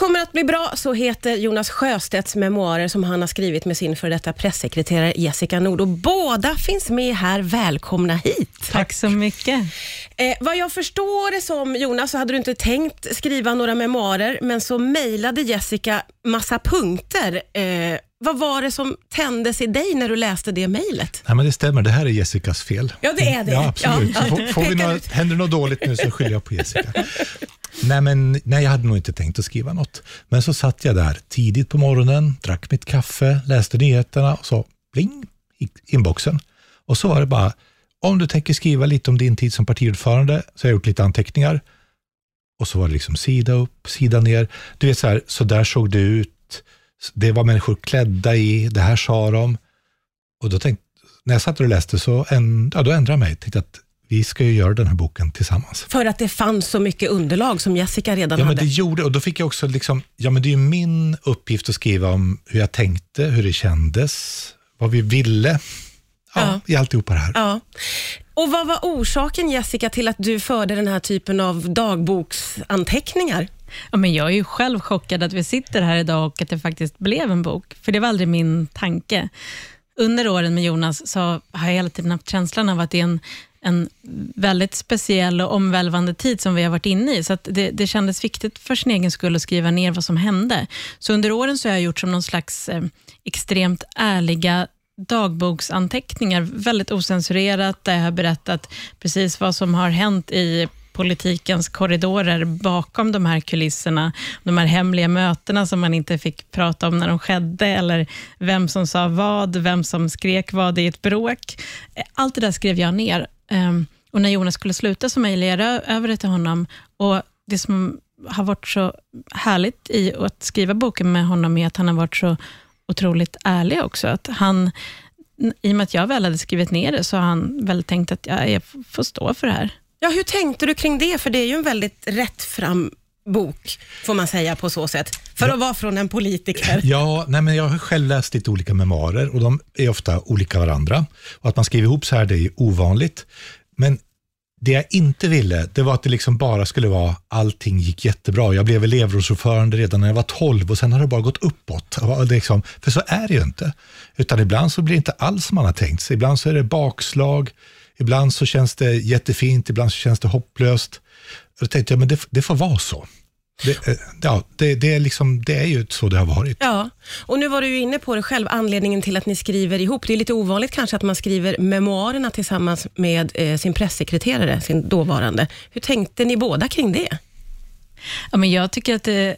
kommer att bli bra, så heter Jonas Sjöstedts memoarer som han har skrivit med sin före detta pressekreterare Jessica Nord. Och båda finns med här. Välkomna hit. Tack så mycket. Eh, vad jag förstår det som, Jonas, så hade du inte tänkt skriva några memoarer, men så mejlade Jessica massa punkter. Eh, vad var det som tändes i dig när du läste det mejlet? Nej, men det stämmer, det här är Jessicas fel. Ja, det är det. Ja, absolut. Ja. Får, får vi ut. händer något dåligt nu så skyller jag på Jessica. Nej, men, nej, jag hade nog inte tänkt att skriva något. Men så satt jag där tidigt på morgonen, drack mitt kaffe, läste nyheterna och så bling, i inboxen. Och så var det bara, om du tänker skriva lite om din tid som partiordförande, så har jag gjort lite anteckningar. Och så var det liksom sida upp, sida ner. Du vet så här, så där såg det ut. Det var människor klädda i, det här sa de. Och då tänkte, när jag satt och läste så en, ja, då ändrade jag mig. Tänkte att vi ska ju göra den här boken tillsammans. För att det fanns så mycket underlag som Jessica redan Ja, men hade. det gjorde, och då fick jag också liksom, ja men det är ju min uppgift att skriva om hur jag tänkte, hur det kändes, vad vi ville, ja, Ja. i alltihopa det här. Ja. Och Vad var orsaken, Jessica, till att du förde den här typen av dagboksanteckningar? Ja, men jag är ju själv chockad att vi sitter här idag och att det faktiskt blev en bok, för det var aldrig min tanke. Under åren med Jonas så har jag hela tiden haft känslan av att det är en, en väldigt speciell och omvälvande tid som vi har varit inne i, så att det, det kändes viktigt för sin egen skull att skriva ner vad som hände. Så under åren så har jag gjort som någon slags eh, extremt ärliga dagboksanteckningar, väldigt osensurerat, där jag har berättat precis vad som har hänt i politikens korridorer bakom de här kulisserna, de här hemliga mötena som man inte fick prata om när de skedde, eller vem som sa vad, vem som skrek vad i ett bråk. Allt det där skrev jag ner. Ehm, och när Jonas skulle sluta så mejlade jag över det till honom. Och Det som har varit så härligt i att skriva boken med honom är att han har varit så otroligt ärlig också. Att han, I och med att jag väl hade skrivit ner det, så har han väl tänkt att jag, jag får stå för det här. Ja, hur tänkte du kring det? För det är ju en väldigt rättfram bok, får man säga på så sätt. För att vara från en politiker. Ja, nej, men jag har själv läst lite olika memoarer och de är ofta olika varandra. Och Att man skriver ihop så här, det är ovanligt. Men det jag inte ville, det var att det liksom bara skulle vara allting gick jättebra. Jag blev elevrådsordförande redan när jag var 12 och sen har det bara gått uppåt. Liksom, för så är det ju inte. Utan ibland så blir det inte alls som man har tänkt sig. Ibland så är det bakslag, ibland så känns det jättefint, ibland så känns det hopplöst. Och då tänkte jag, men det, det får vara så. Det, eh, ja, det, det, är liksom, det är ju så det har varit. Ja, och nu var du ju inne på det själv, anledningen till att ni skriver ihop. Det är lite ovanligt kanske att man skriver memoarerna tillsammans med eh, sin pressekreterare, sin dåvarande. Hur tänkte ni båda kring det? Ja, men jag tycker att det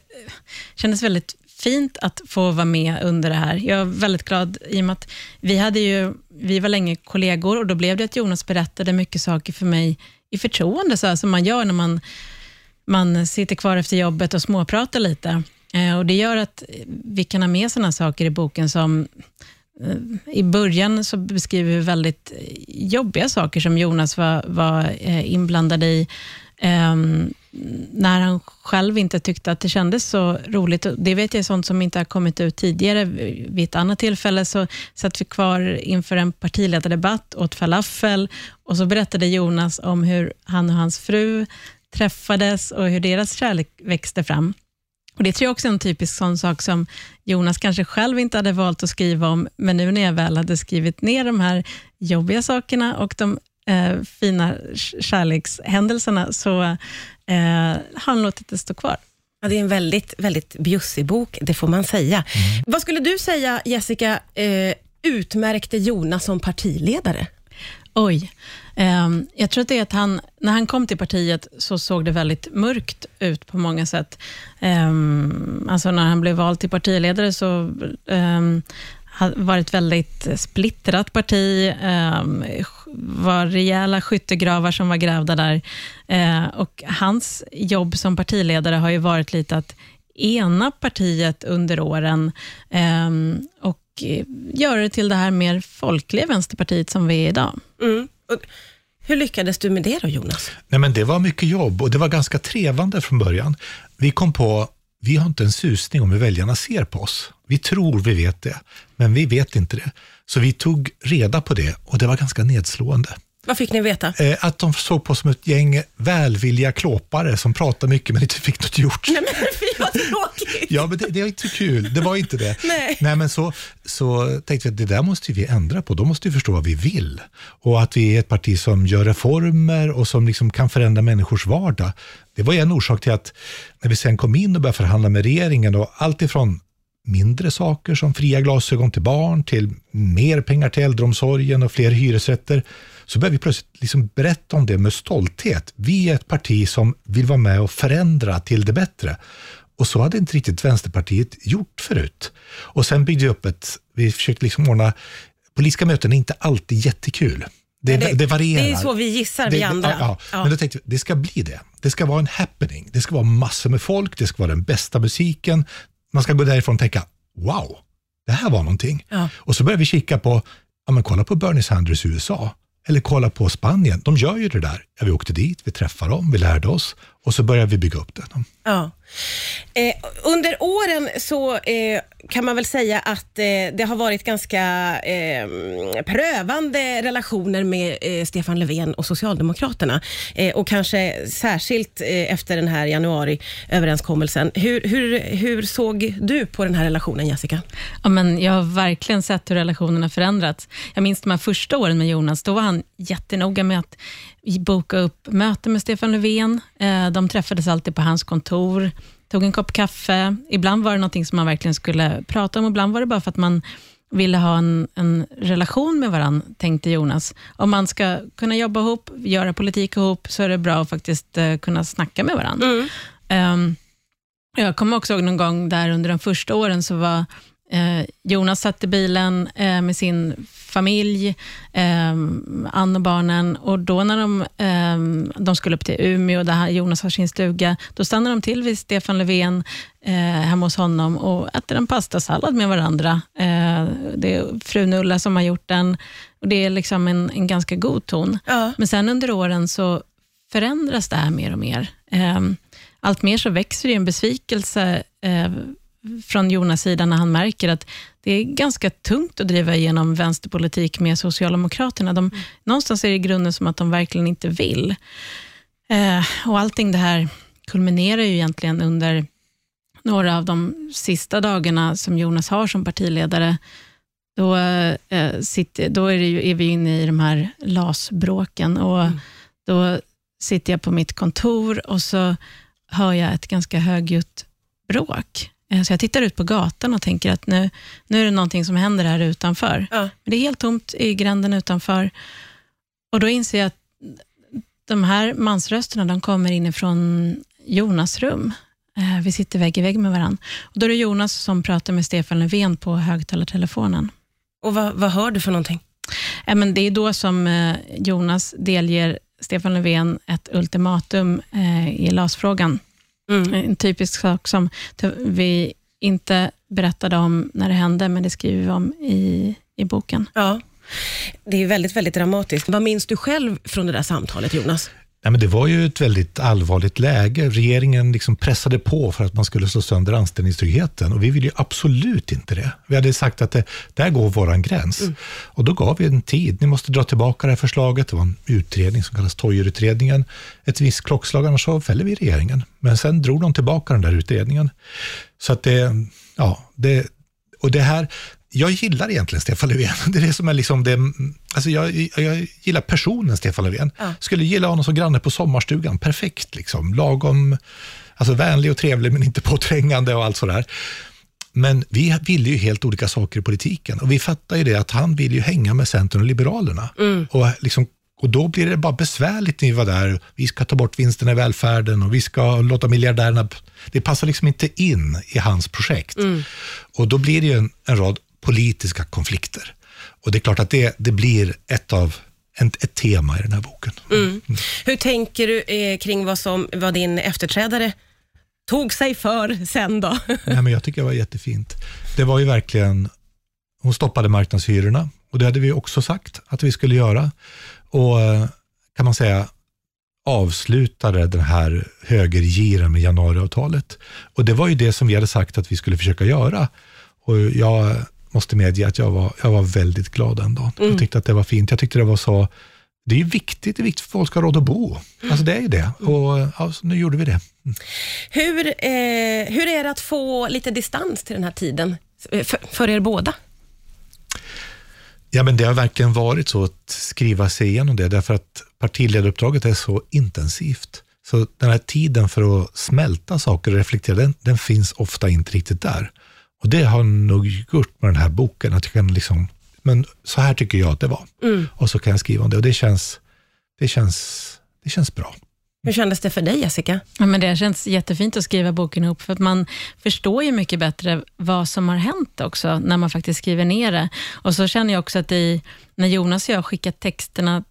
kändes väldigt fint att få vara med under det här. Jag är väldigt glad i och med att vi, hade ju, vi var länge kollegor och då blev det att Jonas berättade mycket saker för mig i förtroende, så här, som man gör när man, man sitter kvar efter jobbet och småpratar lite. Eh, och Det gör att vi kan ha med sådana saker i boken som eh, i början så beskriver vi väldigt jobbiga saker som Jonas var, var eh, inblandad i. Ehm, när han själv inte tyckte att det kändes så roligt. Och Det vet jag är sånt som inte har kommit ut tidigare. Vid ett annat tillfälle så satt vi kvar inför en partiledardebatt, åt falafel och så berättade Jonas om hur han och hans fru träffades och hur deras kärlek växte fram. Och Det tror jag också är en typisk sån sak som Jonas kanske själv inte hade valt att skriva om, men nu när jag väl hade skrivit ner de här jobbiga sakerna och de eh, fina kärlekshändelserna, så eh, har han låtit det stå kvar. Ja, det är en väldigt, väldigt bjussig bok, det får man säga. Vad skulle du säga, Jessica, eh, utmärkte Jonas som partiledare? Oj. Ehm, jag tror att det är att han, när han kom till partiet så såg det väldigt mörkt ut på många sätt. Ehm, alltså när han blev vald till partiledare så um, var det ett väldigt splittrat parti. Var rejäla skyttegravar som var grävda där. Uh, och hans jobb som partiledare har ju varit lite att ena partiet under åren um, och göra det till det här mer folkliga Vänsterpartiet som vi är idag. Mm. Hur lyckades du med det då, Jonas? Nej, men det var mycket jobb och det var ganska trevande från början. Vi kom på, vi har inte en susning om hur väljarna ser på oss. Vi tror vi vet det, men vi vet inte det. Så vi tog reda på det och det var ganska nedslående. Vad fick ni veta? Eh, att de såg på som ett gäng välvilliga klåpare som pratade mycket men inte fick något gjort. Nej men fy vad tråkigt. Ja, men det, det var inte kul. Det var inte det. Nej. Nej men så, så tänkte vi att det där måste vi ändra på. Då måste vi förstå vad vi vill. Och att vi är ett parti som gör reformer och som liksom kan förändra människors vardag. Det var en orsak till att när vi sen kom in och började förhandla med regeringen och allt ifrån mindre saker som fria glasögon till barn till mer pengar till äldreomsorgen och fler hyresrätter så började vi plötsligt liksom berätta om det med stolthet. Vi är ett parti som vill vara med och förändra till det bättre. Och så hade inte riktigt Vänsterpartiet gjort förut. Och sen byggde vi upp ett, vi försökte liksom ordna, politiska möten är inte alltid jättekul. Det, det, det varierar. Det är så vi gissar, vi Det- andra. Ja, ja. Ja. Men då tänkte vi, det ska bli det. Det ska vara en happening. Det ska vara massor med folk, det ska vara den bästa musiken. Man ska gå därifrån och tänka, wow, det här var någonting. Ja. Och så börjar vi kika på, ja men kolla på Bernie Sanders i USA. Eller kolla på Spanien, de gör ju det där. Ja, vi åkte dit, vi träffade dem, vi lärde oss och så började vi bygga upp det. Ja. Eh, under åren så eh, kan man väl säga att eh, det har varit ganska eh, prövande relationer med eh, Stefan Löfven och Socialdemokraterna. Eh, och kanske särskilt eh, efter den här januariöverenskommelsen. Hur, hur, hur såg du på den här relationen, Jessica? Ja, men jag har verkligen sett hur relationerna förändrats. Jag minns de här första åren med Jonas. Då var han jättenoga med att boka upp möten med Stefan Löfven. Eh, De träffades alltid på hans kontor, tog en kopp kaffe. Ibland var det någonting som man verkligen skulle prata om, ibland var det bara för att man ville ha en, en relation med varandra, tänkte Jonas. Om man ska kunna jobba ihop, göra politik ihop, så är det bra att faktiskt eh, kunna snacka med varandra. Ehm, jag kommer också ihåg någon gång där under de första åren så var Jonas satt i bilen eh, med sin familj, eh, Ann och barnen och då när de, eh, de skulle upp till Umeå, där Jonas har sin stuga, då stannade de till vid Stefan Löfven eh, hemma hos honom och äter en pastasallad med varandra. Eh, det är frun Ulla som har gjort den och det är liksom en, en ganska god ton. Ja. Men sen under åren så förändras det här mer och mer. Eh, allt mer så växer det en besvikelse eh, från Jonas sida när han märker att det är ganska tungt att driva igenom vänsterpolitik med Socialdemokraterna. De, Någonstans är det i grunden som att de verkligen inte vill. Eh, och Allting det här kulminerar ju egentligen under några av de sista dagarna som Jonas har som partiledare. Då, eh, sitter, då är, ju, är vi inne i de här LAS-bråken och då sitter jag på mitt kontor och så hör jag ett ganska högljutt bråk. Eh, Så jag tittar ut på gatan och tänker att nu, nu är det någonting som händer här utanför. Ja. Men det är helt tomt i gränden utanför. Och Då inser jag att de här mansrösterna de kommer inifrån Jonas rum. Eh, Vi sitter vägg i vägg med varandra. Och då är det Jonas som pratar med Stefan Löfven på högtalartelefonen. Och vad, vad hör du för någonting? Ja, men det är då som eh, Jonas delger Stefan Löfven ett ultimatum eh, i LAS-frågan. Mm. En typisk sak som vi inte berättade om när det hände, men det skriver vi om i, i boken. Ja. Det är väldigt, väldigt dramatiskt. Vad minns du själv från det där samtalet, Jonas? Nej, men det var ju ett väldigt allvarligt läge. Regeringen liksom pressade på för att man skulle slå sönder anställningstryggheten och vi ville ju absolut inte det. Vi hade sagt att det, där går våran gräns. Och då gav vi en tid. Ni måste dra tillbaka det här förslaget. Det var en utredning som kallas Toijerutredningen. Ett visst klockslag, annars så fäller vi regeringen. Men sen drog de tillbaka den där utredningen. Så att det, ja, det, och det här, jag gillar egentligen Stefan Löfven. Det är det som är liksom det, alltså jag, jag gillar personen Stefan Löfven. Ja. Skulle gilla honom som granne på sommarstugan, perfekt liksom. Lagom, alltså vänlig och trevlig men inte påträngande och allt sådär. Men vi ville ju helt olika saker i politiken och vi fattar ju det att han vill ju hänga med Centern och Liberalerna. Och, liksom, och då blir det bara besvärligt när vi var där. Vi ska ta bort vinsterna i välfärden och vi ska låta miljardärerna... Det passar liksom inte in i hans projekt. Och då blir det ju en, en rad politiska konflikter. Och det är klart att det, det blir ett av ett tema i den här boken. Hur tänker du eh, kring vad, som, vad din efterträdare tog sig för sen då? Nej, men jag tycker det var jättefint. Det var ju verkligen, hon stoppade marknadshyrorna och det hade vi också sagt att vi skulle göra. Och eh, kan man säga avslutade den här högergiren med januariavtalet. Och det var ju det som vi hade sagt att vi skulle försöka göra. Och jag måste medge att jag var, jag var väldigt glad den dagen. Jag tyckte att det var fint. Jag tyckte det var så det är viktigt, det är viktigt för att folk ska ha råd att bo. Alltså det är ju det. Och ja, så nu gjorde vi det. Hur, eh, hur är det att få lite distans till den här tiden eh, för, för er båda? Ja, men det har verkligen varit så att skriva sig igenom det, därför att partiledaruppdraget är så intensivt. Så den här tiden för att smälta saker och reflektera, den, den finns ofta inte riktigt där. Och det har nog gjort med den här boken, att jag kan liksom, men så här tycker jag att det var. Och så kan jag skriva om det och det känns, det känns, det känns bra. Hur kändes det för dig, Jessica? Ja, men det känns jättefint att skriva boken ihop, för att man förstår ju mycket bättre vad som har hänt också, när man faktiskt skriver ner det. Och så känner jag också att i, när Jonas och jag skickat texterna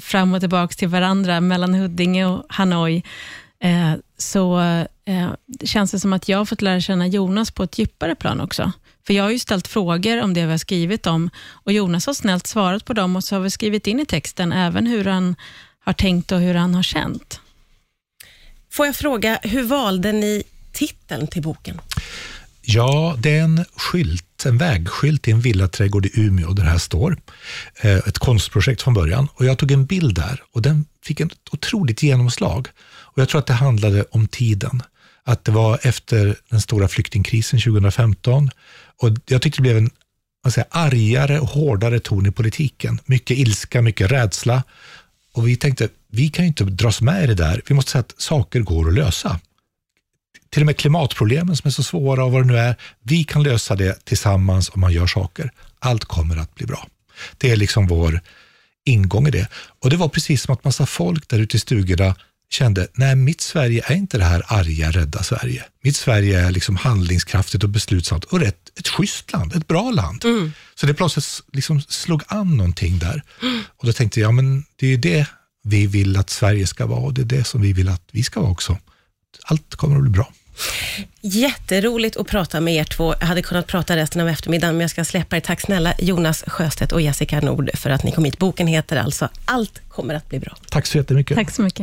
fram och tillbaka till varandra, mellan Huddinge och Hanoi, eh, så eh, känns det som att jag har fått lära känna Jonas på ett djupare plan också. För jag har ju ställt frågor om det vi har skrivit om, och Jonas har snällt svarat på dem, och så har vi skrivit in i texten även hur han har tänkt och hur han har känt. Får jag fråga, hur valde ni titeln till boken? Ja, det är en skylt, en vägskylt i en villaträdgård i Umeå där det här står. Eh, ett konstprojekt från början. Och Jag tog en bild där och den fick ett otroligt genomslag. Och Jag tror att det handlade om tiden. Att det var efter den stora flyktingkrisen 2015. Och Jag tyckte det blev en man säger, argare och hårdare ton i politiken. Mycket ilska, mycket rädsla. Och vi tänkte, vi kan ju inte dras med i det där. Vi måste säga att saker går att lösa till och med klimatproblemen som är så svåra och vad det nu är, vi kan lösa det tillsammans om man gör saker. Allt kommer att bli bra. Det är liksom vår ingång i det. Och det var precis som att massa folk där ute i stugorna kände, nej mitt Sverige är inte det här arga, rädda Sverige. Mitt Sverige är liksom handlingskraftigt och beslutsamt och rätt, ett schysst land, ett bra land. Så det plötsligt liksom slog an någonting där. Och då tänkte jag, ja men det är ju det vi vill att Sverige ska vara och det är det som vi vill att vi ska vara också. Allt kommer att bli bra. Jätteroligt att prata med er två. Jag hade kunnat prata resten av eftermiddagen, men jag ska släppa er. Tack snälla Jonas Sjöstedt och Jessica Nord för att ni kom hit. Boken heter alltså Allt kommer att bli bra. Tack så jättemycket. Tack så mycket.